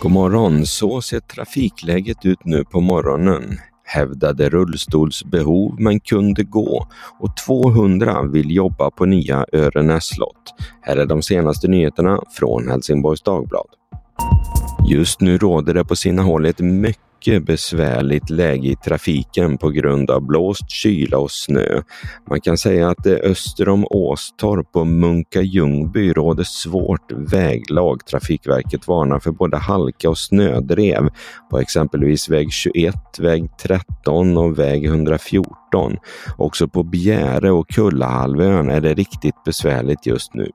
God morgon! Så ser trafikläget ut nu på morgonen. Hävdade rullstolsbehov men kunde gå och 200 vill jobba på nya Örenäs slott. Här är de senaste nyheterna från Helsingborgs Dagblad. Just nu råder det på sina håll ett mycket mycket besvärligt läge i trafiken på grund av blåst, kyla och snö. Man kan säga att det öster om Åstorp och Munka Ljungby råder svårt väglag. Trafikverket varnar för både halka och snödrev på exempelvis väg 21, väg 13 och väg 114. Också på Bjäre och Kullahalvön är det riktigt besvärligt just nu.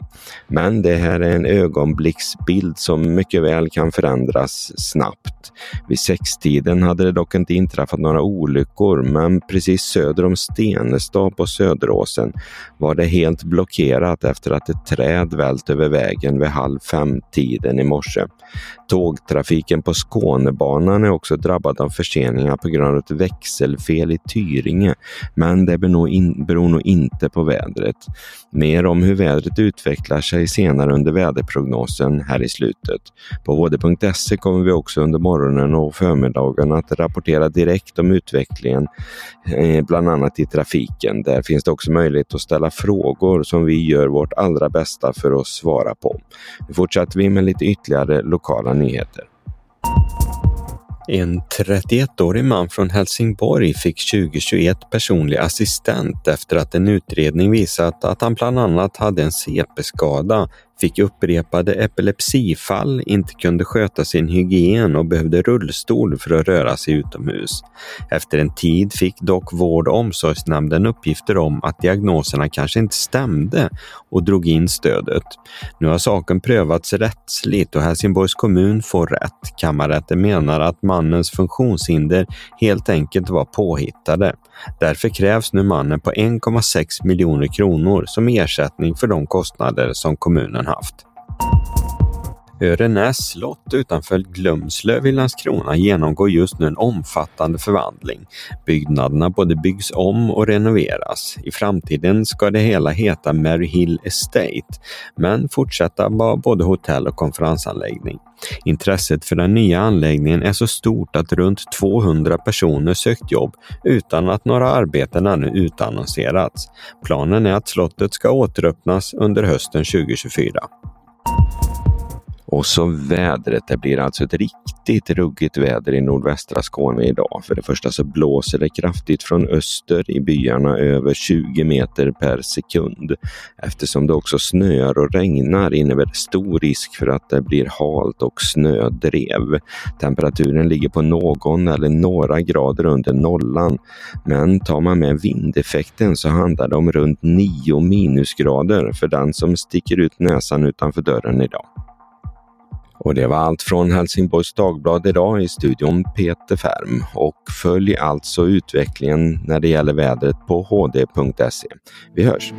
Men det här är en ögonblicksbild som mycket väl kan förändras snabbt. Vid tiden hade det dock inte inträffat några olyckor, men precis söder om Stenestad på Söderåsen var det helt blockerat efter att ett träd vält över vägen vid halv fem-tiden i morse. Tågtrafiken på Skånebanan är också drabbad av förseningar på grund av ett växelfel i Tyringe, men det beror nog, in, beror nog inte på vädret. Mer om hur vädret utvecklar sig senare under väderprognosen här i slutet. På vd.se kommer vi också under morgonen och förmiddagen att rapportera direkt om utvecklingen, eh, bland annat i trafiken. Där finns det också möjlighet att ställa frågor som vi gör vårt allra bästa för att svara på. Nu fortsätter vi med lite ytterligare lokala nyheter. En 31-årig man från Helsingborg fick 2021 personlig assistent efter att en utredning visat att han bland annat hade en CP-skada fick upprepade epilepsifall, inte kunde sköta sin hygien och behövde rullstol för att röra sig utomhus. Efter en tid fick dock vård och omsorgsnämnden uppgifter om att diagnoserna kanske inte stämde och drog in stödet. Nu har saken prövats rättsligt och Helsingborgs kommun får rätt. Kammarrätten menar att mannens funktionshinder helt enkelt var påhittade. Därför krävs nu mannen på 1,6 miljoner kronor som ersättning för de kostnader som kommunen haft. Örenäs slott utanför Glömslöv i Landskrona genomgår just nu en omfattande förvandling. Byggnaderna både byggs om och renoveras. I framtiden ska det hela heta Mary Hill Estate, men fortsätta vara både hotell och konferensanläggning. Intresset för den nya anläggningen är så stort att runt 200 personer sökt jobb utan att några arbeten ännu utannonserats. Planen är att slottet ska återöppnas under hösten 2024. Och så vädret. Det blir alltså ett riktigt ruggigt väder i nordvästra Skåne idag. För det första så blåser det kraftigt från öster i byarna över 20 meter per sekund. Eftersom det också snöar och regnar innebär det stor risk för att det blir halt och snödrev. Temperaturen ligger på någon eller några grader under nollan. Men tar man med vindeffekten så handlar det om runt 9 minusgrader för den som sticker ut näsan utanför dörren idag. Och det var allt från Helsingborgs Dagblad idag i studion Peter Färm och följ alltså utvecklingen när det gäller vädret på hd.se. Vi hörs!